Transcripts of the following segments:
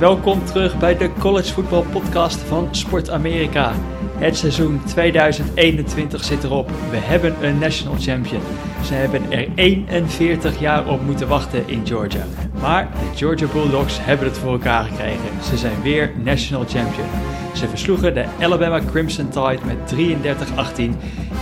Welkom terug bij de College Football Podcast van Sport Amerika. Het seizoen 2021 zit erop. We hebben een national champion. Ze hebben er 41 jaar op moeten wachten in Georgia. Maar de Georgia Bulldogs hebben het voor elkaar gekregen. Ze zijn weer national champion. Ze versloegen de Alabama Crimson Tide met 33-18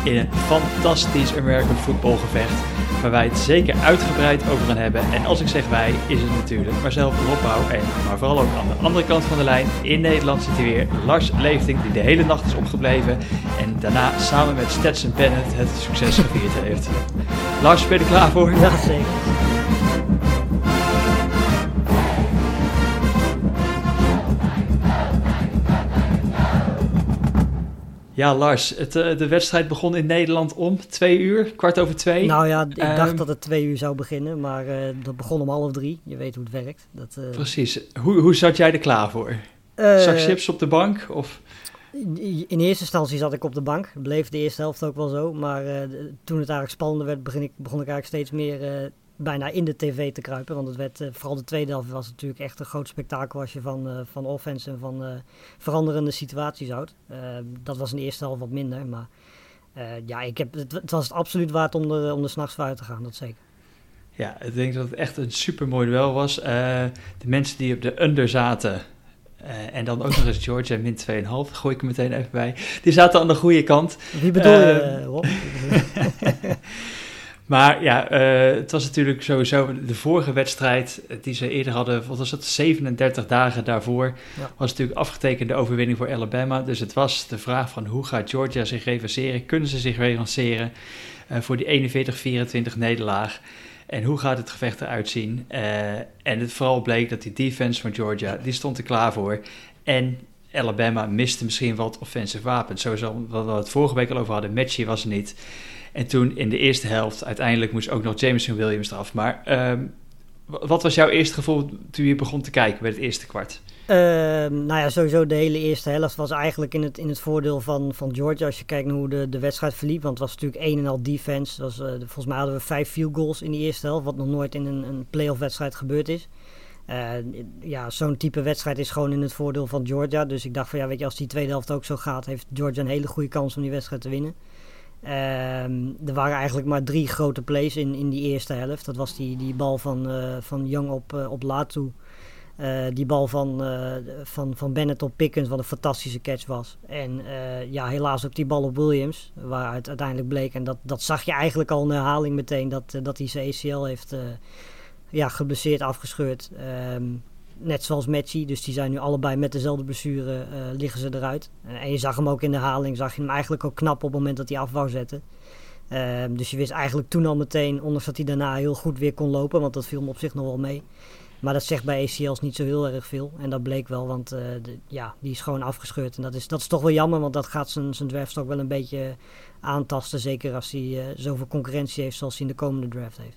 in een fantastisch American football gevecht waar wij het zeker uitgebreid over gaan hebben. En als ik zeg wij, is het natuurlijk Marcel Robbouw en maar vooral ook aan de andere kant van de lijn in Nederland zit hij weer Lars Leefting die de hele nacht is opgebleven en daarna samen met Stetson Bennett het succes gevierd heeft. Lars, ben je er klaar voor? Ja, zeker. Ja, Lars, het, uh, de wedstrijd begon in Nederland om twee uur, kwart over twee. Nou ja, ik um, dacht dat het twee uur zou beginnen, maar uh, dat begon om half drie. Je weet hoe het werkt. Dat, uh... Precies. Hoe, hoe zat jij er klaar voor? Zag chips op de bank? Of? In eerste instantie zat ik op de bank. Bleef de eerste helft ook wel zo. Maar toen het eigenlijk spannender werd, begon ik, begon ik eigenlijk steeds meer bijna in de tv te kruipen. Want het werd, uh, vooral de tweede helft was natuurlijk echt een groot spektakel als je van, uh, van offense en van uh, veranderende situaties houdt. dat was in de eerste helft wat minder. Maar ja, ik heb, het, het, was het absoluut waard om er, om er s'nachts voor uit te gaan, dat zeker. Ja, ik denk dat het echt een super mooi duel was. de mensen die op de under zaten, en dan ook nog eens Georgia min 2,5, gooi ik er meteen even bij. Die zaten aan de goede kant. Wie bedoel je, Rob? Maar ja, uh, het was natuurlijk sowieso de vorige wedstrijd die ze eerder hadden, wat was het, 37 dagen daarvoor, ja. was natuurlijk afgetekende overwinning voor Alabama. Dus het was de vraag van hoe gaat Georgia zich revanceren? Kunnen ze zich revanceren uh, voor die 41-24 nederlaag? En hoe gaat het gevecht eruit zien? Uh, en het vooral bleek dat die defense van Georgia, die stond er klaar voor. En Alabama miste misschien wat offensive wapens. Sowieso, wat we het vorige week al over hadden, Matchy was er niet. En toen in de eerste helft, uiteindelijk moest ook nog Jameson Williams eraf. Maar um, wat was jouw eerste gevoel toen je begon te kijken bij het eerste kwart? Uh, nou ja, sowieso de hele eerste helft was eigenlijk in het, in het voordeel van, van Georgia. Als je kijkt naar hoe de, de wedstrijd verliep. Want het was natuurlijk een en al defense. Was, uh, volgens mij hadden we vijf field goals in die eerste helft. Wat nog nooit in een, een playoff wedstrijd gebeurd is. Uh, ja, zo'n type wedstrijd is gewoon in het voordeel van Georgia. Dus ik dacht van ja, weet je, als die tweede helft ook zo gaat, heeft Georgia een hele goede kans om die wedstrijd te winnen. Um, er waren eigenlijk maar drie grote plays in, in die eerste helft. Dat was die, die bal van, uh, van Young op, uh, op Latu. Uh, die bal van, van, van Bennett op Pickens, wat een fantastische catch was. En ja, helaas ook die bal op Williams, waaruit uiteindelijk bleek. En dat, dat zag je eigenlijk al in herhaling meteen, dat, dat hij zijn ACL heeft ja, geblesseerd afgescheurd. Um, net zoals Matchy. Dus die zijn nu allebei met dezelfde blessure uh, liggen ze eruit. Uh, en je zag hem ook in de haling, zag je hem eigenlijk ook knap op het moment dat hij af wou zetten. Uh, dus je wist eigenlijk toen al meteen, ondanks dat hij daarna heel goed weer kon lopen, want dat viel hem op zich nog wel mee. Maar dat zegt bij ACL's niet zo heel erg veel. En dat bleek wel, want de, ja, die is gewoon afgescheurd. En dat is, dat is toch wel jammer, want dat gaat zijn, zijn draftstok wel een beetje aantasten. Zeker als hij zoveel concurrentie heeft zoals hij in de komende draft heeft.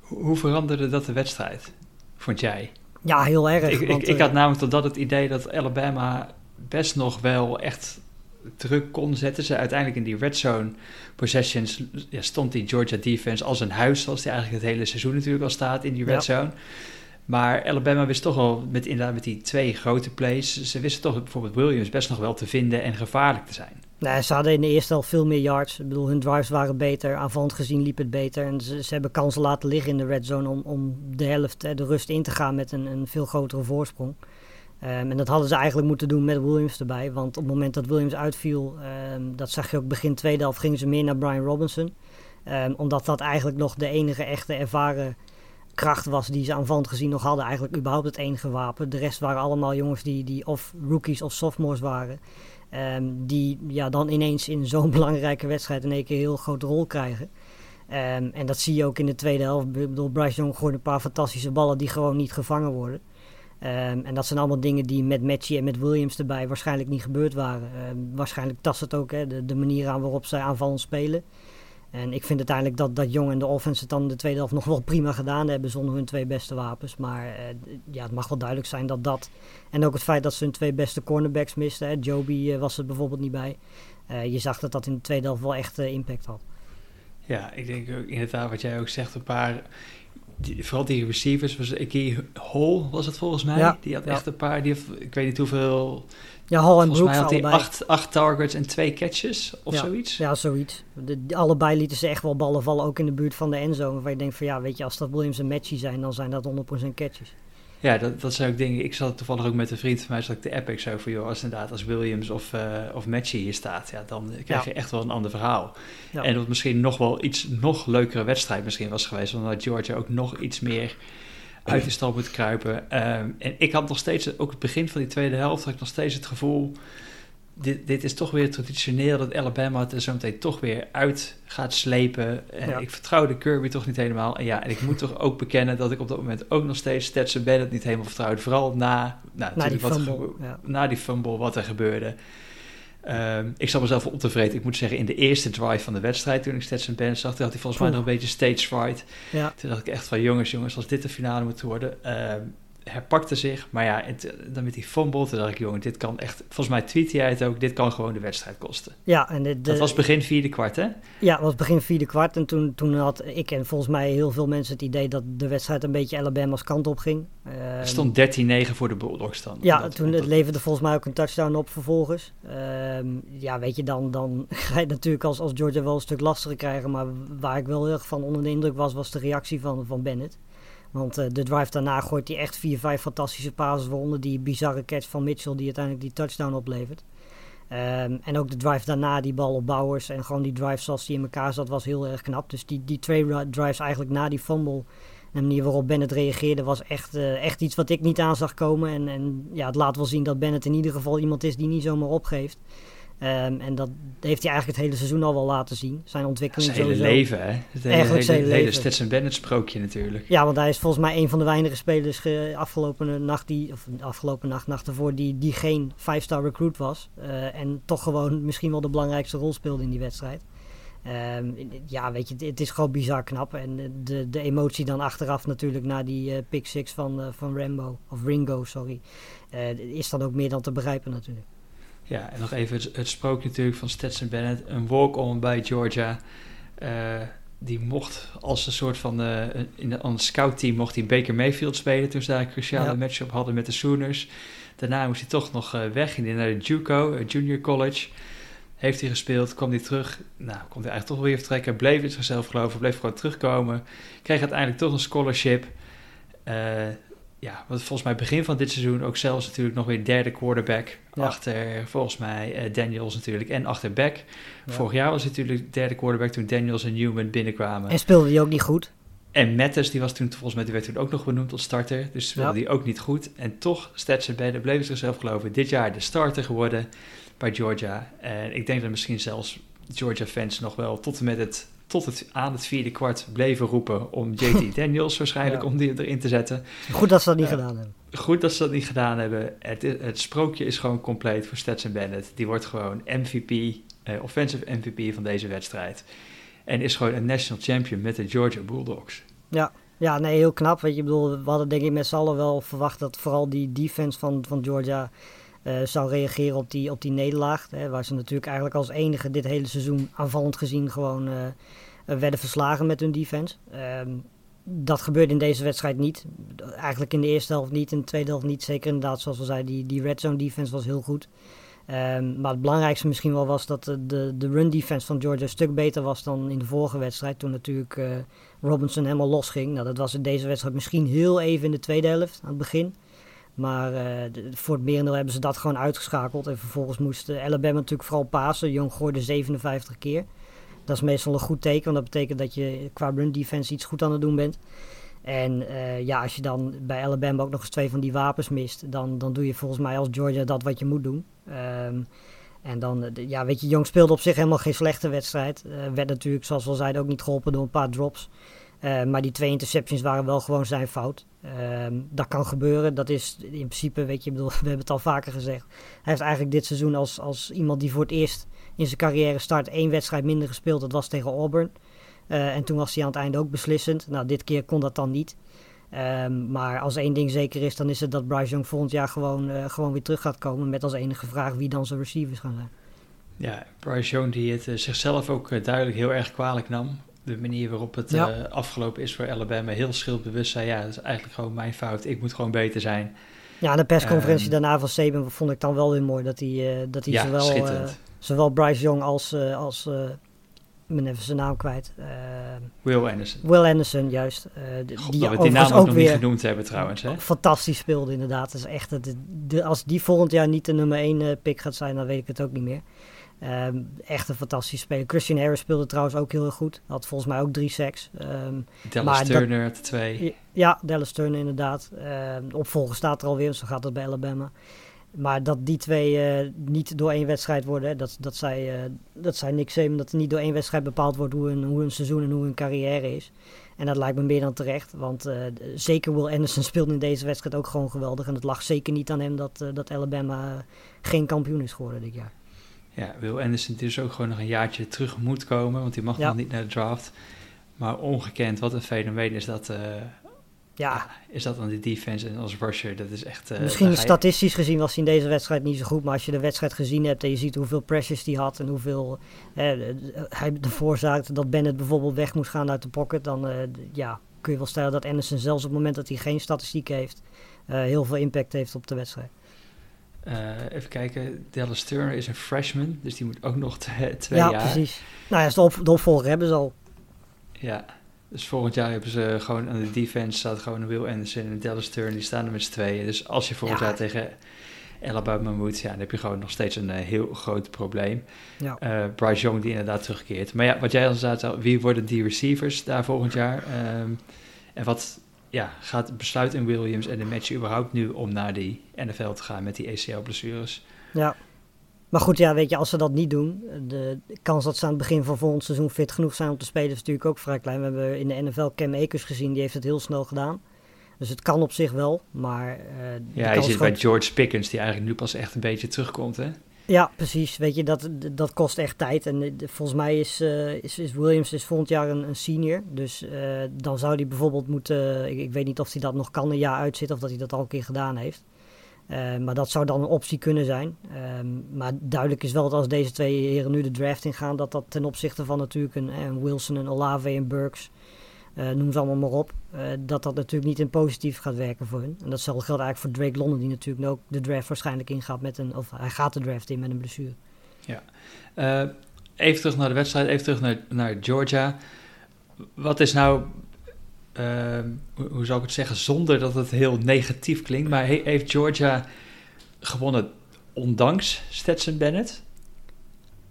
Hoe veranderde dat de wedstrijd, vond jij? Ja, heel erg. Ik, want, ik, ik, had eh, namelijk tot dat het idee dat Alabama best nog wel echt druk kon zetten. Ze uiteindelijk in die red zone possessions ja, stond die Georgia defense als een huis, zoals die eigenlijk het hele seizoen natuurlijk al staat in die red zone. Maar Alabama wist toch wel, met, inderdaad met die twee grote plays, ze wisten toch bijvoorbeeld Williams best nog wel te vinden en gevaarlijk te zijn. Ze hadden in de eerste helft veel meer yards. Ik bedoel, hun drives waren beter. Aanvallend gezien liep het beter. En ze, ze, hebben kansen laten liggen in de red zone om, om de helft, de rust in te gaan met een, een veel grotere voorsprong. Um, en dat hadden ze eigenlijk moeten doen met Williams erbij. Want op het moment dat Williams uitviel, um, dat zag je ook begin tweede helft, gingen ze meer naar Brian Robinson. Um, omdat dat eigenlijk nog de enige echte ervaren kracht was die ze aanvallend gezien nog hadden. Eigenlijk überhaupt het enige wapen. De rest waren allemaal jongens die, die of rookies of sophomores waren. Um, die ja, dan ineens in zo'n belangrijke wedstrijd in keer een heel grote rol krijgen. Um, en dat zie je ook in de tweede helft. Ik bedoel, Bryce Young gooit een paar fantastische ballen die gewoon niet gevangen worden. Um, en dat zijn allemaal dingen die met Matchy en met Williams erbij waarschijnlijk niet gebeurd waren. waarschijnlijk tast het ook, hè, de, de manier aan waarop zij aanvallend spelen. En ik vind uiteindelijk dat, dat Jong en de offense het dan de tweede helft nog wel prima gedaan hebben zonder hun twee beste wapens. Maar uh, ja, het mag wel duidelijk zijn dat dat. En ook het feit dat ze hun twee beste cornerbacks misten. Hè, Joby uh, was er bijvoorbeeld niet bij. Uh, je zag dat dat in de tweede helft wel echt impact had. Ja, ik denk ook inderdaad wat jij ook zegt, een paar die, vooral die receivers, was Ikey Hall was het volgens mij. Ja, die had ja. echt een paar, die heeft, ik weet niet hoeveel, Ja, Hall en volgens Brooks mij had hij acht, acht targets en twee catches of Ja. zoiets. Ja, zoiets. De, allebei lieten ze echt wel ballen vallen, ook in de buurt van de endzone. Waar je denkt van ja, weet je, als dat Williams en Matchy zijn, dan zijn dat 100% catches. Ja, dat, dat zijn ook dingen. Ik zat toevallig ook met een vriend van mij, zat ik de Epic zo van, joh, als inderdaad als Williams of, eh of Matchy hier staat, ja, dan krijg Ja. je echt wel een ander verhaal. Ja. En dat misschien nog wel iets nog leukere wedstrijd misschien was geweest, omdat Georgia ook nog iets meer uit de stal moet kruipen. Ehm, en ik had nog steeds, ook het begin van die tweede helft, had ik nog steeds het gevoel, dit, dit is toch weer traditioneel dat Alabama het er zo meteen toch weer uit gaat slepen. En Ja. ik vertrouwde Kirby toch niet helemaal. En ja, en ik moet toch ook bekennen dat ik op dat moment ook nog steeds Stetson Bennett niet helemaal vertrouwde. Vooral na, nou, Na die wat fumble. Ja. na die fumble, wat er gebeurde. Ehm, ik zat mezelf op te vreten. Ik moet zeggen, in de eerste drive van de wedstrijd, toen ik Stetson Bennett zag, toen had hij volgens mij nog een beetje stage fright. Ja. Toen dacht ik echt van, jongens, jongens, als dit de finale moet worden. ehm herpakte zich, maar ja, het, dan met die fumble, toen dacht ik, jongen, dit kan echt, volgens mij tweette jij het ook, dit kan gewoon de wedstrijd kosten. Ja, en de, de- dat was begin vierde kwart, hè? ja, het was begin vierde kwart. En toen, toen had ik en volgens mij heel veel mensen het idee dat de wedstrijd een beetje Alabama's kant op ging. Er Ehm, stond 13-9 voor de Bulldogs dan. Ja, toen het leverde volgens mij ook een touchdown op vervolgens. Ehm, ja, weet je, dan, dan ga je natuurlijk als, als Georgia wel een stuk lastiger krijgen. Maar waar ik wel heel erg van onder de indruk was, was de reactie van, van Bennett. Want eh, de drive daarna gooit hij echt vier, vijf fantastische passes waaronder die bizarre catch van Mitchell die uiteindelijk die touchdown oplevert. Ehm, en ook de drive daarna, die bal op Bowers en gewoon die drive zoals die in elkaar zat, was heel erg knap. Dus die, die twee ri- drives eigenlijk na die fumble en de manier waarop Bennett reageerde was echt, eh, echt iets wat ik niet aan zag komen. En, en ja, het laat wel zien dat Bennett in ieder geval iemand is die niet zomaar opgeeft. Ehm, en dat heeft hij eigenlijk het hele seizoen al wel laten zien. Zijn Ja, ontwikkeling zijn hele sowieso. leven, hè? Het hele. Stetson Bennett sprookje natuurlijk. Ja, want hij is volgens mij een van de weinige spelers ge- afgelopen nacht, die, of afgelopen nacht, nacht ervoor, die, die geen 5-star recruit was. Eh, en toch gewoon misschien wel de belangrijkste rol speelde in die wedstrijd. Ehm, ja, weet je, het, is gewoon bizar knap. En de, de emotie dan achteraf natuurlijk na die eh, pick six van, eh, van Rambo, of Ringo, sorry, is dan ook meer dan te begrijpen natuurlijk. Ja, en nog even het, het sprookje natuurlijk van Stetson Bennett. Een walk-on bij Georgia. Eh, die mocht als een soort van... eh, in een, een scoutteam mocht hij Baker Mayfield spelen... toen ze daar een cruciale Ja. matchup hadden met de Sooners. Daarna moest hij toch nog eh, weg. Hij naar de JUCO, Junior College. Heeft hij gespeeld, kwam hij terug. Nou, kon hij eigenlijk toch weer vertrekken. Bleef in zichzelf geloven, bleef gewoon terugkomen. Kreeg uiteindelijk toch een scholarship. Ja, wat volgens mij begin van dit seizoen ook zelfs natuurlijk nog weer derde quarterback. Ja. Achter volgens mij eh, Daniels natuurlijk en achter Beck. Ja. Vorig jaar was hij natuurlijk derde quarterback toen Daniels en Newman binnenkwamen. En speelde hij ook niet goed. En Mattes, die was toen volgens mij, die werd toen ook nog benoemd tot starter. Dus speelde Ja. die ook niet goed. En toch, Stetson Bennett bleef zichzelf geloven. Dit jaar de starter geworden bij Georgia. En ik denk dat misschien zelfs Georgia-fans nog wel tot en met het, tot het aan het vierde kwart bleven roepen om JT Daniels waarschijnlijk Ja. om die erin te zetten. Goed dat ze dat niet Ja. gedaan hebben. Goed dat ze dat niet gedaan hebben. Het, het sprookje is gewoon compleet voor Stetson Bennett. Die wordt gewoon MVP, eh, offensive MVP van deze wedstrijd. En is gewoon een national champion met de Georgia Bulldogs. Ja, nee, heel knap. Weet je, bedoel, we hadden denk ik met z'n allen wel verwacht dat vooral die defense van, van Georgia eh, zou reageren op die, op die nederlaag. Hè, waar ze natuurlijk eigenlijk als enige dit hele seizoen aanvallend gezien gewoon eh, eh, werden verslagen met hun defense. Ehm, dat gebeurde in deze wedstrijd niet. Eigenlijk in de eerste helft niet, in de tweede helft niet. Zeker inderdaad, zoals we zeiden, die, die red zone defense was heel goed. Ehm, maar het belangrijkste misschien wel was dat de, de, run defense van Georgia een stuk beter was dan in de vorige wedstrijd. Toen natuurlijk eh, Robinson helemaal losging. Nou, dat was in deze wedstrijd misschien heel even in de tweede helft, aan het begin. Maar eh, voor het merendeel hebben ze dat gewoon uitgeschakeld. En vervolgens moest eh, Alabama natuurlijk vooral pasen. Jong gooide 57 keer. Dat is meestal een goed teken, want dat betekent dat je qua run defense iets goed aan het doen bent. En eh, ja, als je dan bij Alabama ook nog eens twee van die wapens mist, dan, dan doe je volgens mij als Georgia dat wat je moet doen. Ehm, en dan, eh, ja, weet je, Jong speelde op zich helemaal geen slechte wedstrijd. Eh, werd natuurlijk, zoals we al zeiden, ook niet geholpen door een paar drops. Maar die twee interceptions waren wel gewoon zijn fout. Ehm, dat kan gebeuren. Dat is in principe, weet je, bedoel, we hebben het al vaker gezegd. Hij heeft eigenlijk dit seizoen als, als iemand die voor het eerst in zijn carrière start één wedstrijd minder gespeeld. Dat was tegen Auburn. Eh, en toen was hij aan het einde ook beslissend. Nou, dit keer kon dat dan niet. Ehm, maar als één ding zeker is, dan is het dat Bryce Young volgend jaar gewoon, eh, gewoon weer terug gaat komen. Met als enige vraag wie dan zijn receivers gaan zijn. Ja, Bryce Young die het eh, zichzelf ook duidelijk heel erg kwalijk nam. de manier waarop het ja. afgelopen is voor Alabama heel schuldbewust zei, ja, dat is eigenlijk gewoon mijn fout. Ik moet gewoon beter zijn. Ja, de persconferentie um, daarna van Saban vond ik dan wel weer mooi. Dat hij, dat hij ja, zowel, zowel Bryce Young als, als ik ben even zijn naam kwijt. Uh, Will Anderson. Will Anderson, juist. Uh, God, die dat we die naam ook, nog niet genoemd hebben trouwens. Hè? Fantastisch speelde inderdaad. Dat is echt, de, de, als die volgend jaar niet de nummer 1 uh, pick gaat zijn, dan weet ik het ook niet meer. Um, echt een fantastisch speler. Christian Harris speelde trouwens ook heel erg goed. Had volgens mij ook drie sacks. Um, Dallas Turner had twee. Ja, Dallas Turner inderdaad. Uh, opvolger staat er alweer, zo gaat het bij Alabama. Maar dat die twee uh, niet door één wedstrijd worden, dat, dat, zei, uh, dat zei Nick Saban, dat er niet door één wedstrijd bepaald wordt hoe hun, hoe hun seizoen en hoe hun carrière is. En dat lijkt me meer dan terecht, want uh, zeker Will Anderson speelde in deze wedstrijd ook gewoon geweldig. En het lag zeker niet aan hem dat, dat Alabama geen kampioen is geworden dit jaar. Ja, Will Anderson dus ook gewoon nog een jaartje terug moet komen, want hij mag ja. nog niet naar de draft. Maar ongekend, wat een fenomeen is dat ja. Is dat dan die defense en als rusher? Dat is echt... Uh, Misschien statistisch gezien was hij in deze wedstrijd niet zo goed. Maar als je de wedstrijd gezien hebt en je ziet hoeveel pressures hij had... en hoeveel uh, hij ervoor zorgde dat Bennett bijvoorbeeld weg moest gaan uit de pocket... dan ja, kun je wel stellen dat Anderson zelfs op het moment dat hij geen statistiek heeft... heel veel impact heeft op de wedstrijd. Even kijken, Dallas Turner is een freshman, dus die moet ook nog twee ja, jaar. Ja, precies. Nou ja, de, op, de opvolger hebben ze al. Ja, dus volgend jaar hebben ze gewoon aan de defense staat gewoon Will Anderson en Dallas Turner. Die staan er met z'n tweeën. Dus als je volgend jaar tegen Alabama moet, ja, dan heb je gewoon nog steeds een uh, heel groot probleem. Ja. Uh, Bryce Young die inderdaad terugkeert. Maar ja, wat jij al zei, wie worden die receivers daar volgend jaar? Um, en wat ja, gaat besluit in Williams en de match überhaupt nu om naar die NFL te gaan met die ACL-blessures? Ja, maar goed, ja, weet je, als ze dat niet doen, de kans dat ze aan het begin van volgend seizoen fit genoeg zijn om te spelen is natuurlijk ook vrij klein. We hebben in de NFL Cam Akers gezien, die heeft het heel snel gedaan. Dus het kan op zich wel, maar... Uh, ja, je zit bij George Pickens, die eigenlijk nu pas echt een beetje terugkomt, hè? Ja, precies. Weet je, dat, dat kost echt tijd. En volgens mij is, uh, is, is, Williams is volgend jaar een, een senior. Dus uh, dan zou hij bijvoorbeeld moeten... Ik, ik, weet niet of hij dat nog kan een jaar uitzitten of dat hij dat al een keer gedaan heeft. Uh, maar dat zou dan een optie kunnen zijn. Um, maar duidelijk is wel dat als deze twee heren nu de draft ingaan, dat dat ten opzichte van natuurlijk een, een Wilson, een Olave en Burks, noem ze allemaal maar op, uh, dat dat natuurlijk niet in positief gaat werken voor hun. En datzelfde geldt eigenlijk voor Drake London, die natuurlijk ook de draft waarschijnlijk ingaat met een, of hij gaat de draft in met een blessure. Ja. even terug naar de wedstrijd, even terug naar, naar Georgia. Wat is nou hoe zou ik het zeggen, zonder dat het heel negatief klinkt, maar heeft Georgia gewonnen ondanks Stetson Bennett?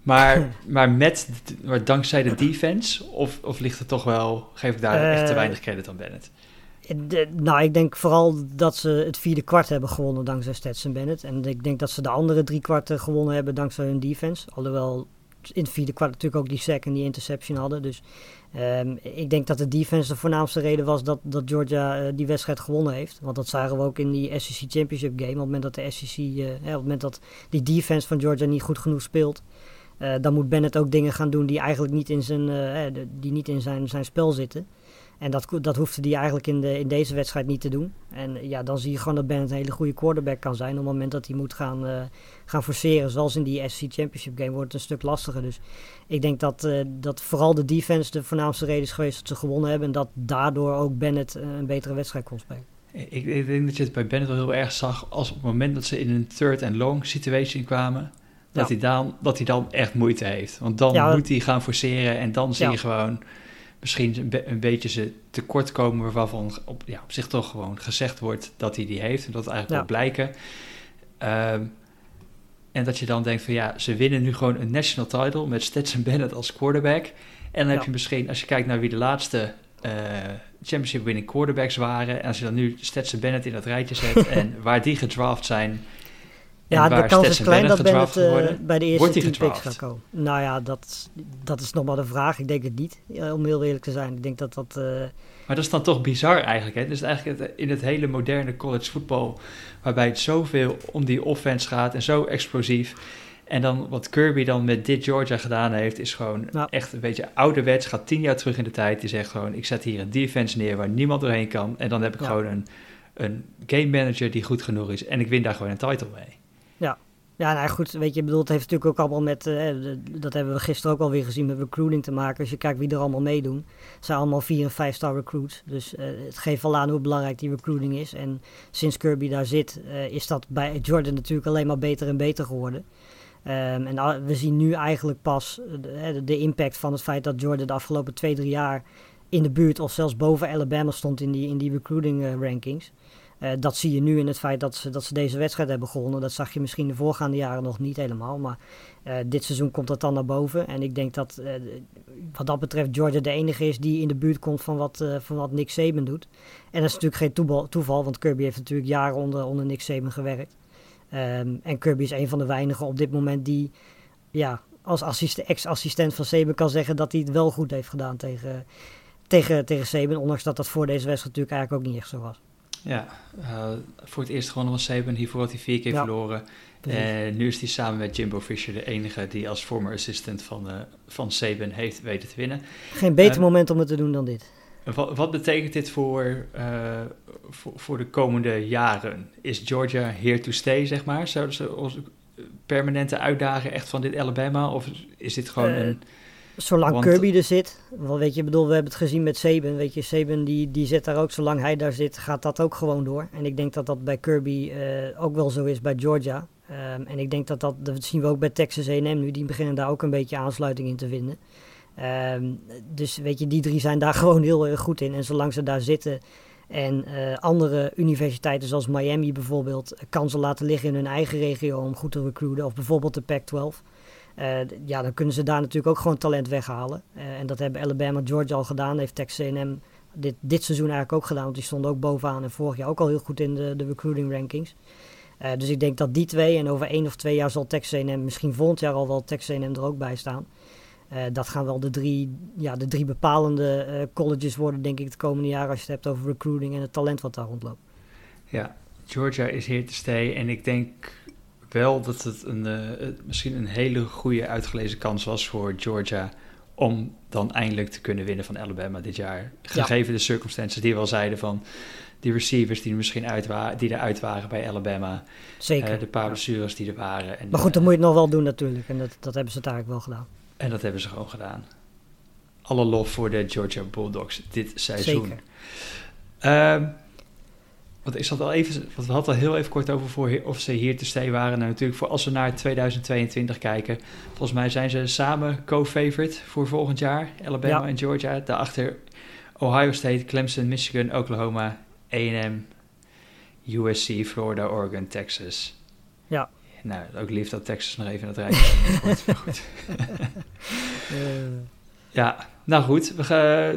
Maar, maar, met, maar dankzij de defense? Of, of ligt het toch wel, geef ik daar echt te eh, weinig credit aan Bennett? De, nou, ik denk vooral dat ze het vierde kwart hebben gewonnen dankzij Stetson Bennett. En ik denk dat ze de andere drie kwarten gewonnen hebben dankzij hun defense. Alhoewel in het vierde kwart natuurlijk ook die sack en die interception hadden. Dus um, ik denk dat de defense de voornaamste reden was dat, dat Georgia uh, die wedstrijd gewonnen heeft. Want dat zagen we ook in die SEC Championship game. Op het moment dat de SEC, uh, eh, op het moment dat die defense van Georgia niet goed genoeg speelt, uh, dan moet Bennett ook dingen gaan doen die eigenlijk niet in zijn, die niet in zijn, zijn spel zitten. En dat, dat hoefde hij eigenlijk in, de, in deze wedstrijd niet te doen. En ja, dan zie je gewoon dat Bennett een hele goede quarterback kan zijn. Op het moment dat hij moet gaan, gaan forceren, zoals in die SC Championship game, wordt het een stuk lastiger. Dus ik denk dat, dat vooral de defense de voornaamste reden is geweest dat ze gewonnen hebben. En dat daardoor ook Bennett een betere wedstrijd kon spelen. Ik, ik, denk dat je het bij Bennett wel heel erg zag als op het moment dat ze in een third and long situation kwamen. Dat, hij dan, dat hij dan echt moeite heeft. Want dan moet hij gaan forceren en dan zie je gewoon misschien een, be een beetje ze tekort komen waarvan op, ja, op zich toch gewoon gezegd wordt dat hij die heeft en dat eigenlijk ja. wel blijken. Um, en dat je dan denkt van ja, ze winnen nu gewoon een national title met Stetson Bennett als quarterback. En dan ja. heb je misschien, als je kijkt naar wie de laatste uh, championship winning quarterbacks waren, en als je dan nu Stetson Bennett in dat rijtje zet en waar die gedraft zijn, ja, de kans is klein dat Bennett uh, bij de eerste team picks gaat komen. Nou ja, dat, dat is nog maar de vraag. Ik denk het niet, om heel eerlijk te zijn. Ik denk dat dat... Uh... Maar dat is dan toch bizar eigenlijk, hè? Dus eigenlijk in het hele moderne college voetbal... waarbij het zoveel om die offense gaat en zo explosief... En dan wat Kirby dan met dit Georgia gedaan heeft, is gewoon echt een beetje ouderwets. Gaat tien jaar terug in de tijd. Die zegt gewoon: Ik zet hier een defense neer waar niemand doorheen kan. En dan heb ik ja. gewoon een, een game manager die goed genoeg is. En ik win daar gewoon een title mee. Ja, Ja, nou goed, weet je, bedoel, het heeft natuurlijk ook allemaal met, uh, dat hebben we gisteren ook alweer gezien, met recruiting te maken. Als je kijkt wie er allemaal meedoen, het zijn allemaal vier en vijf star recruits. Dus uh, het geeft al aan hoe belangrijk die recruiting is. En sinds Kirby daar zit, uh, is dat bij Jordan natuurlijk alleen maar beter en beter geworden. Um, en we zien nu eigenlijk pas de, de, impact van het feit dat Jordan de afgelopen twee, drie jaar in de buurt of zelfs boven Alabama stond in die, in die recruiting rankings. Uh, dat zie je nu in het feit dat ze, dat ze deze wedstrijd hebben gewonnen. Dat zag je misschien de voorgaande jaren nog niet helemaal. Maar uh, dit seizoen komt dat dan naar boven. En ik denk dat uh, wat dat betreft Georgia de enige is die in de buurt komt van wat, van wat Nick Saban doet. En dat is natuurlijk geen toeval, want Kirby heeft natuurlijk jaren onder, onder Nick Saban gewerkt. Um, en Kirby is een van de weinigen op dit moment die ja, als ex-assistent van Saban kan zeggen dat hij het wel goed heeft gedaan tegen, tegen, tegen Saban. Ondanks dat dat voor deze wedstrijd natuurlijk eigenlijk ook niet echt zo was. Ja, uh, voor het eerst gewonnen van Saban. Hiervoor had hij vier keer ja. verloren. En nu is hij samen met Jimbo Fisher de enige die als former assistant van, uh, van Saban heeft weten te winnen. Geen beter moment om het te doen dan dit. Wat, wat betekent dit voor, voor, voor, de komende jaren? Is Georgia here to stay, zeg maar? Zouden ze permanente uitdagen echt van dit Alabama? Of is dit gewoon een Zolang Want, Kirby er zit, wel weet je, bedoel, we hebben het gezien met Saban. Weet je, Saban die, die zit daar ook, zolang hij daar zit, gaat dat ook gewoon door. En ik denk dat dat bij Kirby uh, ook wel zo is bij Georgia. Um, en ik denk dat dat, dat zien we ook bij Texas A&M nu. Die beginnen daar ook een beetje aansluiting in te vinden. Um, dus weet je, die drie zijn daar gewoon heel erg goed in. En zolang ze daar zitten en uh, andere universiteiten zoals Miami bijvoorbeeld kansen laten liggen in hun eigen regio om goed te recruiten. Of bijvoorbeeld de Pac-12. Uh, ja, dan kunnen ze daar natuurlijk ook gewoon talent weghalen. Uh, en dat hebben Alabama Georgia al gedaan. Heeft Texas A&M dit, dit seizoen eigenlijk ook gedaan. Want die stonden ook bovenaan en vorig jaar ook al heel goed in de, de recruiting rankings. Uh, dus ik denk dat die twee, en over één of twee jaar zal Texas A&M, misschien volgend jaar al wel Texas A&M er ook bij staan. dat gaan wel de drie, ja, de drie bepalende colleges worden, denk ik, de komende jaren. Als je het hebt over recruiting en het talent wat daar rondloopt. Ja, Georgia is here to stay. En ik denk wel dat het een, uh, misschien een hele goede uitgelezen kans was voor Georgia om dan eindelijk te kunnen winnen van Alabama dit jaar. Gegeven ja. de circumstances die we al zeiden van die receivers die er misschien uit waren, die eruit waren bij Alabama. Zeker. Uh, de paar blessures die er waren. En, maar goed, dan moet je het nog wel doen natuurlijk. En dat, dat hebben ze eigenlijk wel gedaan. En dat hebben ze gewoon gedaan. Alle lof voor de Georgia Bulldogs dit seizoen. Zeker. Um, want ik zat al even, want we hadden al heel even kort over voor of ze hier te stay waren. Nou, natuurlijk, voor als we naar 2022 kijken, volgens mij zijn ze samen co-favorite voor volgend jaar. Alabama ja. en Georgia. Daarachter Ohio State, Clemson, Michigan, Oklahoma, A&M, USC, Florida, Oregon, Texas. Ja. Nou, ook lief dat Texas nog even in het rijtje wordt. Ja, nou goed, we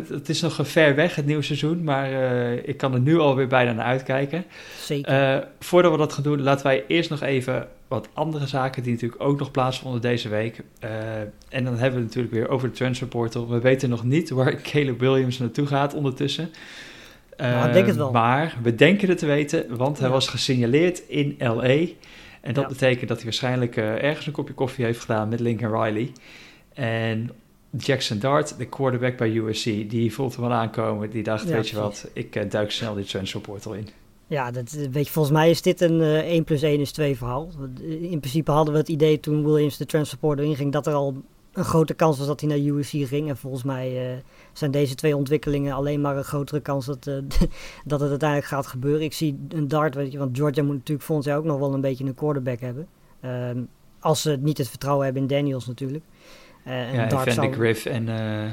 het is nog ver weg, het nieuwe seizoen, maar uh, ik kan er nu alweer bijna naar uitkijken. Zeker. Uh, voordat we dat gaan doen, laten wij eerst nog even wat andere zaken die natuurlijk ook nog plaatsvonden deze week. Uh, en dan hebben we het natuurlijk weer over de transfer portal. We weten nog niet waar Caleb Williams naartoe gaat ondertussen. Nou, ik denk het wel. Maar we denken het te weten, want hij ja. was gesignaleerd in LA. En dat ja. betekent dat hij waarschijnlijk ergens een kopje koffie heeft gedaan met Lincoln Riley. En Jackson Dart, de quarterback bij USC, die voelt hem wel aankomen. Die dacht, ja, weet je wat, ik uh, duik snel die transfer portal in. Ja, dat, weet je, volgens mij is dit een uh, 1 plus 1 is 2 verhaal. In principe hadden we het idee toen Williams de transfer portal inging... dat er al een grote kans was dat hij naar USC ging. En volgens mij uh, zijn deze twee ontwikkelingen alleen maar een grotere kans dat, uh, dat het uiteindelijk gaat gebeuren. Ik zie een Dart, weet je, want Georgia moet natuurlijk volgens mij ook nog wel een beetje een quarterback hebben. Um, als ze niet het vertrouwen hebben in Daniels natuurlijk. Uh, en ja, Dart zou... Griff en... Uh,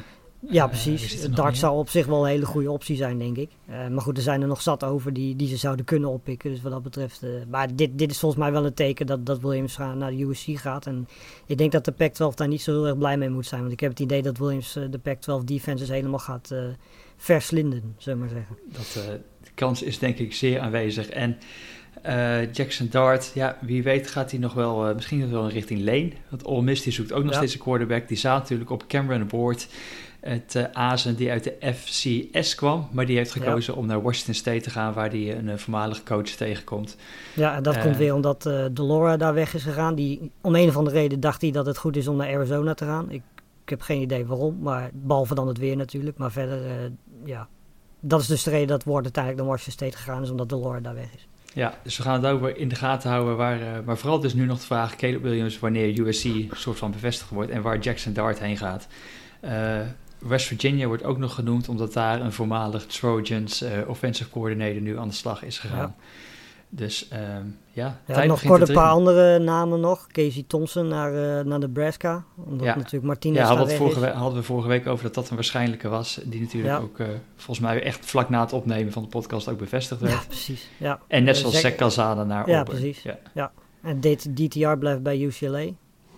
ja, precies. Dart zou op zich wel een hele goede optie zijn, denk ik. Uh, maar goed, er zijn er nog zat over die, die ze zouden kunnen oppikken. Dus wat dat betreft... maar dit, dit is volgens mij wel een teken dat, dat Williams naar de USC gaat. En ik denk dat de Pac-12 daar niet zo heel erg blij mee moet zijn. Want ik heb het idee dat Williams de Pac-12 defenses helemaal gaat verslinden, zullen we maar zeggen. Dat, de kans is denk ik zeer aanwezig. En uh, Jackson Dart, ja, wie weet gaat hij nog wel, uh, misschien wel in richting Lane. Want Ole Miss die zoekt ook nog ja. steeds een quarterback. Die zat natuurlijk op Cameron Board, het uh, Azen die uit de FCS kwam. Maar die heeft gekozen ja. om naar Washington State te gaan, waar hij een voormalige coach tegenkomt. Ja, en dat komt weer omdat Delora daar weg is gegaan. Die, om een of andere reden dacht hij dat het goed is om naar Arizona te gaan. Ik, ik heb geen idee waarom, maar behalve dan het weer natuurlijk. Maar verder, ja, dat is dus de reden dat Ward uiteindelijk naar Washington State gegaan is, omdat Delora daar weg is. Ja, dus we gaan het ook in de gaten houden. Waar, uh, maar vooral dus nu nog de vraag, Caleb Williams, wanneer USC soort van bevestigd wordt en waar Jackson Dart heen gaat. Uh, West Virginia wordt ook nog genoemd omdat daar een voormalig Trojans uh, offensive coordinator nu aan de slag is gegaan. Ja. Dus um, ja, ja nog kort een paar andere namen nog. Casey Thompson naar, uh, naar Nebraska. Omdat ja. natuurlijk Martinez Ja, hadden we, vorige week, hadden we vorige week over dat dat een waarschijnlijke was. Die natuurlijk ook uh, volgens mij echt vlak na het opnemen van de podcast ook bevestigd werd. Ja, precies. Ja. En net zoals Zek Calzada naar Ja, precies. Ja. ja. En DTR blijft bij UCLA.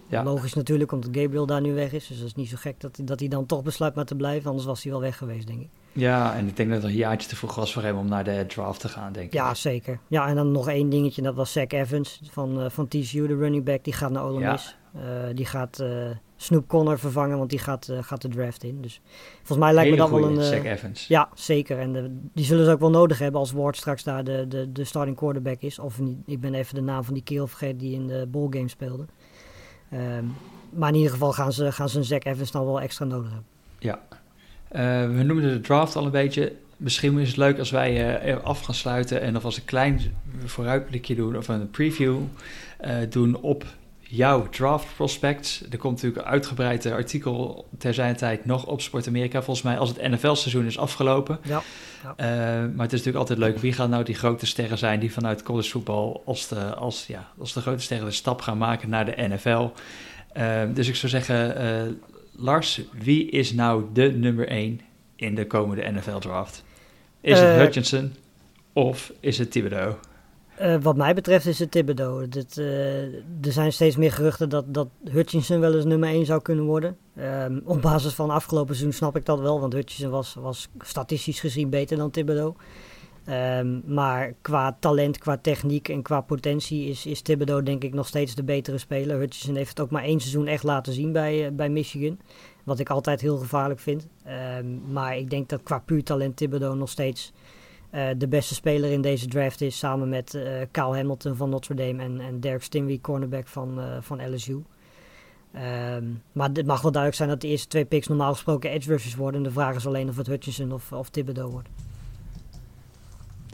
Ja. Logisch natuurlijk, omdat Gabriel daar nu weg is. Dus dat is niet zo gek dat, dat hij dan toch besluit maar te blijven. Anders was hij wel weg geweest, denk ik. Ja, en ik denk dat het een jaartje te vroeg was voor hem om naar de draft te gaan, denk ik. Ja, zeker. Ja, en dan nog één dingetje. Dat was Zach Evans van, uh, van TCU, de running back. Die gaat naar Ole Miss. Ja. Uh, die gaat uh, Snoop Connor vervangen, want die gaat, gaat de draft in. Dus volgens mij lijkt Hele me dat goeie, wel een... Zach Evans. Ja, zeker. En de, die zullen ze ook wel nodig hebben als Ward straks daar de, de, de starting quarterback is. Of niet, ik ben even de naam van die kerel vergeten die in de ballgame speelde. Um, maar in ieder geval gaan ze, gaan ze een Zack Evans dan wel extra nodig hebben. Ja. Uh, we noemden de draft al een beetje. Misschien is het leuk als wij uh, af gaan sluiten en of als een klein vooruitblikje doen of een preview uh, doen op jouw draft prospects. Er komt natuurlijk een uitgebreid artikel ter zijn tijd nog op Sport Amerika. Volgens mij als het NFL-seizoen is afgelopen. Ja, ja. maar het is natuurlijk altijd leuk. Wie gaan nou die grote sterren zijn die vanuit college voetbal als de, als, ja, als de grote sterren de stap gaan maken naar de NFL? Uh, dus ik zou zeggen, uh, Lars, wie is nou de nummer 1 in de komende NFL-draft? Is uh, het Hutchinson of is het Thibodeau? wat mij betreft is het Thibodeau. Dit, er zijn steeds meer geruchten dat, dat Hutchinson wel eens nummer 1 zou kunnen worden. Um, op basis van afgelopen seizoen snap ik dat wel, want Hutchinson was, was statistisch gezien beter dan Thibodeau. Um, maar qua talent, qua techniek en qua potentie is, is Thibodeau denk ik nog steeds de betere speler. Hutchinson heeft het ook maar één seizoen echt laten zien bij, uh, bij Michigan. Wat ik altijd heel gevaarlijk vind. Um, maar ik denk dat qua puur talent Thibodeau nog steeds uh, de beste speler in deze draft is. Samen met uh, Kyle Hamilton van Notre Dame en, en Derek Stingley, cornerback van, van LSU. Um, maar het mag wel duidelijk zijn dat de eerste twee picks normaal gesproken edge rushers worden. En de vraag is alleen of het Hutchinson of, of Thibodeau wordt.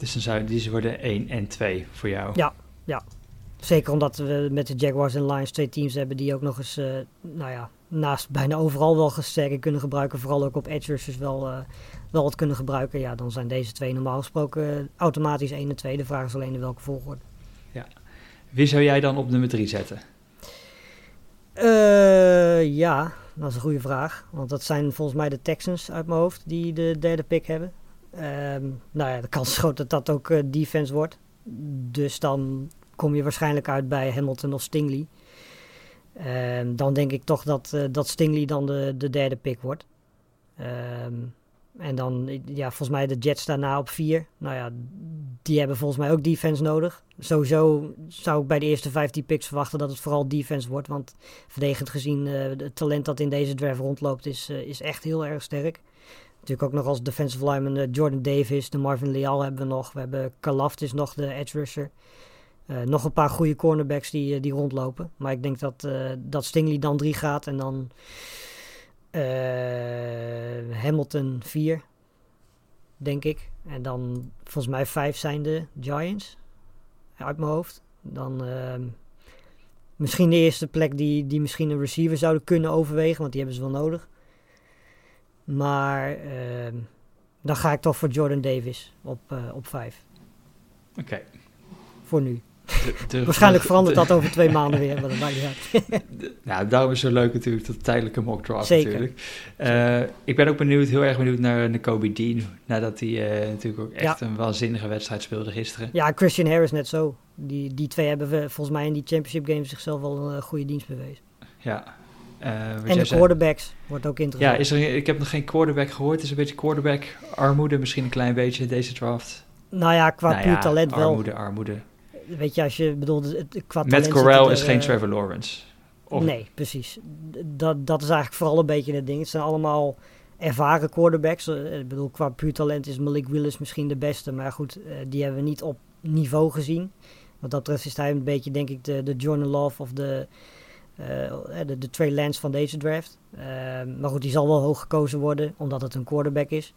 Dus dan zou die worden 1 en 2 voor jou. Ja, ja. Zeker omdat we met de Jaguars en Lions twee teams hebben die ook nog eens, uh, nou ja, naast bijna overal wel gesterken kunnen gebruiken. Vooral ook op edge rushers wel, uh, wel wat kunnen gebruiken. Ja, dan zijn deze twee normaal gesproken uh, automatisch 1 en 2. De vraag is alleen in welke volgorde. Ja. Wie zou jij dan op nummer 3 zetten? ja, dat is een goede vraag. Want dat zijn volgens mij de Texans uit mijn hoofd die de derde pick hebben. Um, nou ja, de kans is groot dat dat ook uh, defense wordt. Dus dan kom je waarschijnlijk uit bij Hamilton of Stingley. Um, dan denk ik toch dat, uh, dat Stingley dan de, de derde pick wordt. Um, en dan, ja, volgens mij de Jets daarna op vier. Nou ja, die hebben volgens mij ook defense nodig. Sowieso zou ik bij de eerste 15 picks verwachten dat het vooral defense wordt. Want verdedigend gezien, uh, het talent dat in deze draft rondloopt is, is echt heel erg sterk. Natuurlijk ook nog als defensive lineman uh, Jordan Davis, de Marvin Leal hebben we nog. We hebben Kalaftis nog, de edge rusher. Uh, nog een paar goede cornerbacks die, uh, die rondlopen. Maar ik denk dat, dat Stingley dan 3 gaat en dan Hamilton 4, denk ik. En dan volgens mij 5 zijn de Giants, uit mijn hoofd. Dan ehm, misschien de eerste plek die, die misschien een receiver zouden kunnen overwegen, want die hebben ze wel nodig. Maar uh, dan ga ik toch voor Jordan Davis op, uh, op 5. Oké. Okay. Voor nu. De, de, Waarschijnlijk verandert de, dat over twee maanden weer, maar dat maakt niet uit. nou, daarom is het zo leuk natuurlijk, dat tijdelijke mock draft Zeker. natuurlijk. Uh, ik ben ook benieuwd, heel erg benieuwd naar, naar Kobe Dean. Nadat hij uh, natuurlijk ook echt ja. een waanzinnige wedstrijd speelde gisteren. Ja, Christian Harris net zo. Die, die twee hebben we volgens mij in die championship games zichzelf wel een goede dienst bewezen. Ja, en de quarterbacks zei. wordt ook interessant. Ja, is er, ik heb nog geen quarterback gehoord. Het is een beetje quarterback armoede, misschien een klein beetje deze draft. Nou ja, qua nou puur ja, talent wel. Armoede, armoede. Weet je, als je bedoelt, qua Met Corral is er, geen uh, Trevor Lawrence. Of... Nee, precies. Dat, dat is eigenlijk vooral een beetje het ding. Het zijn allemaal ervaren quarterbacks. Ik bedoel, qua puur talent is Malik Willis misschien de beste. Maar goed, die hebben we niet op niveau gezien. Wat dat betreft is hij een beetje, denk ik, de, de Jordan Love of de... Uh, de, de Trey Lance van deze draft. Uh, maar goed, die zal wel hoog gekozen worden, omdat het een quarterback is.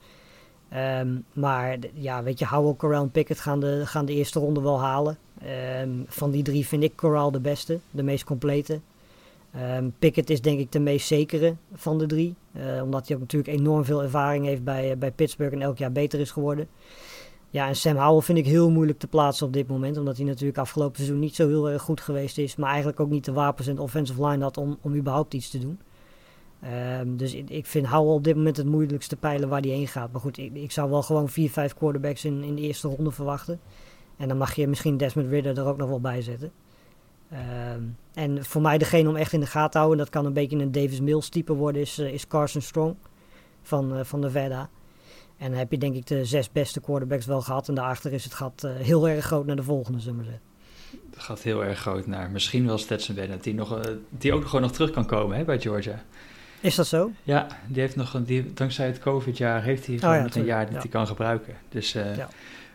Ehm, maar ja, weet je, Howell, Corral en Pickett gaan de, gaan de eerste ronde wel halen. Ehm, van die drie vind ik Corral de beste, de meest complete. Um, Pickett is denk ik de meest zekere van de drie. Uh, omdat hij ook natuurlijk enorm veel ervaring heeft bij, bij Pittsburgh en elk jaar beter is geworden. Ja, en Sam Howell vind ik heel moeilijk te plaatsen op dit moment. Omdat hij natuurlijk afgelopen seizoen niet zo heel erg goed geweest is. Maar eigenlijk ook niet de wapens en de offensive line had om, om überhaupt iets te doen. Um, dus ik, vind Howell op dit moment het moeilijkste peilen waar hij heen gaat. Maar goed, ik, ik zou wel gewoon vier, vijf quarterbacks in, in de eerste ronde verwachten. En dan mag je misschien Desmond Ridder er ook nog wel bij zetten. Um, en voor mij degene om echt in de gaten te houden, dat kan een beetje een Davis Mills type worden, is, uh, is Carson Strong van, uh, van de Veda. En dan heb je denk ik de zes beste quarterbacks wel gehad. En daarachter is het gat uh, heel erg groot naar de volgende, zullen we zeggen. Het gaat heel erg groot naar misschien wel Stetson Bennett, die, nog, die ook gewoon nog terug kan komen hè, bij Georgia. Is dat zo? Ja, die heeft nog een, die, dankzij het COVID-jaar heeft hij gewoon oh, ja, een jaar dat ja. hij kan gebruiken. Dus uh, ja.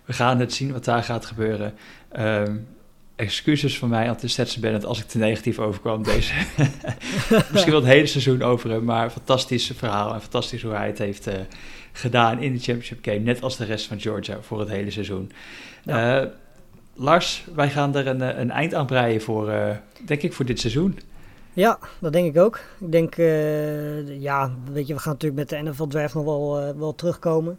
we gaan het zien wat daar gaat gebeuren. Um, excuses van mij aan Stetson Bennett als ik te negatief overkwam deze. Misschien wel het hele seizoen over hem, maar fantastisch verhaal en fantastisch hoe hij het heeft uh, gedaan in de championship game. Net als de rest van Georgia voor het hele seizoen. Uh, Lars, wij gaan er een, een eind aan breien voor, uh, denk ik, voor dit seizoen. Ja, dat denk ik ook. Ik denk, uh, ja, weet je, we gaan natuurlijk met de NFL Draft nog wel, wel terugkomen.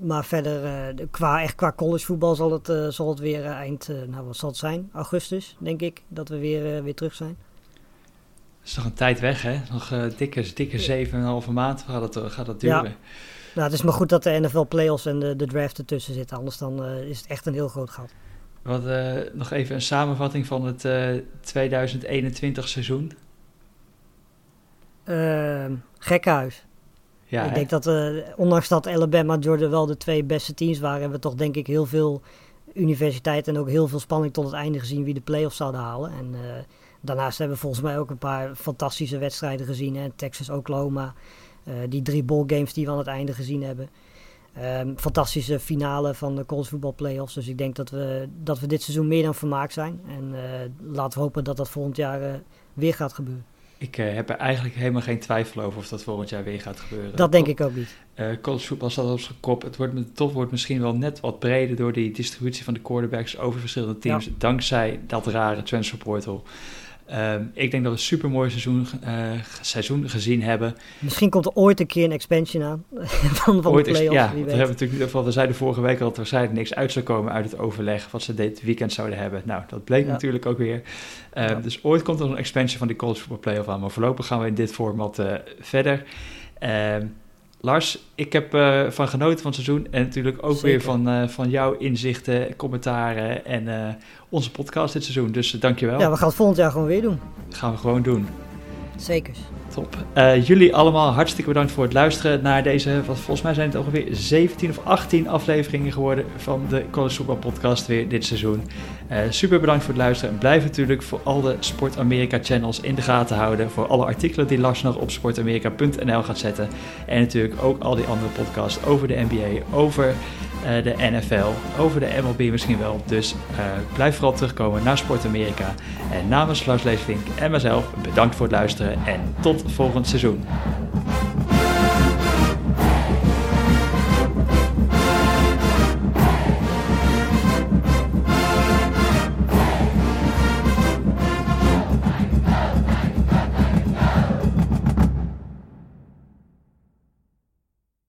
Maar verder, qua, echt qua collegevoetbal zal het, zal het weer eind, nou wat zal het zijn? Augustus, denk ik, dat we weer, weer terug zijn. Dat is nog een tijd weg, hè? Nog dikke, dikke 7,5 maand gaat het, gaat het duren. Ja. Nou, het is maar goed dat de NFL Playoffs en de, de draft ertussen zitten. Anders dan is het echt een heel groot gat. Wat, nog even een samenvatting van het 2021 seizoen. Uh, gekkenhuis. Ja, ik hè? denk dat, ondanks dat Alabama en Georgia wel de twee beste teams waren, hebben we toch denk ik heel veel universiteiten en ook heel veel spanning tot het einde gezien wie de play-offs zouden halen. En daarnaast hebben we volgens mij ook een paar fantastische wedstrijden gezien. Hè? Texas, Oklahoma, die drie games die we aan het einde gezien hebben. Um, fantastische finale van de college voetbal playoffs. Dus ik denk dat we, dat we dit seizoen meer dan vermaakt zijn. En laten we hopen dat dat volgend jaar weer gaat gebeuren. Ik uh, heb er eigenlijk helemaal geen twijfel over of dat volgend jaar weer gaat gebeuren. Dat denk ik ook niet. College voetbal staat op zijn kop. Het wordt, top wordt misschien wel net wat breder door die distributie van de quarterbacks over verschillende teams. Ja. Dankzij dat rare transfer portal. Um, ik denk dat we een super mooi seizoen, uh, seizoen gezien hebben. Misschien komt er ooit een keer een expansion aan van, van ooit de playoffs. Ja, we hebben natuurlijk we zeiden vorige week al dat er waarschijnlijk niks uit zou komen uit het overleg wat ze dit weekend zouden hebben. Nou, dat bleek ja. natuurlijk ook weer. Ja. Dus ooit komt er een expansion van die college football playoff aan, maar voorlopig gaan we in dit format uh, verder. Um, Lars, ik heb uh, van genoten van het seizoen en natuurlijk ook Zeker. weer van, uh, van jouw inzichten, commentaren en uh, onze podcast dit seizoen. Dus dankjewel. Ja, we gaan het volgend jaar gewoon weer doen. Dat gaan we gewoon doen. Zeker. Top. Uh, jullie allemaal hartstikke bedankt voor het luisteren naar deze, wat volgens mij zijn het ongeveer 17 of 18 afleveringen geworden van de College Podcast weer dit seizoen. Uh, super bedankt voor het luisteren en blijf natuurlijk voor al de Sport Amerika channels in de gaten houden. Voor alle artikelen die Lars nog op sportamerika.nl gaat zetten. En natuurlijk ook al die andere podcasts over de NBA, over de NFL, over de MLB misschien wel. Dus uh, blijf vooral terugkomen naar Sport Amerika. En namens Lars Leesvink en mezelf bedankt voor het luisteren en tot volgend seizoen.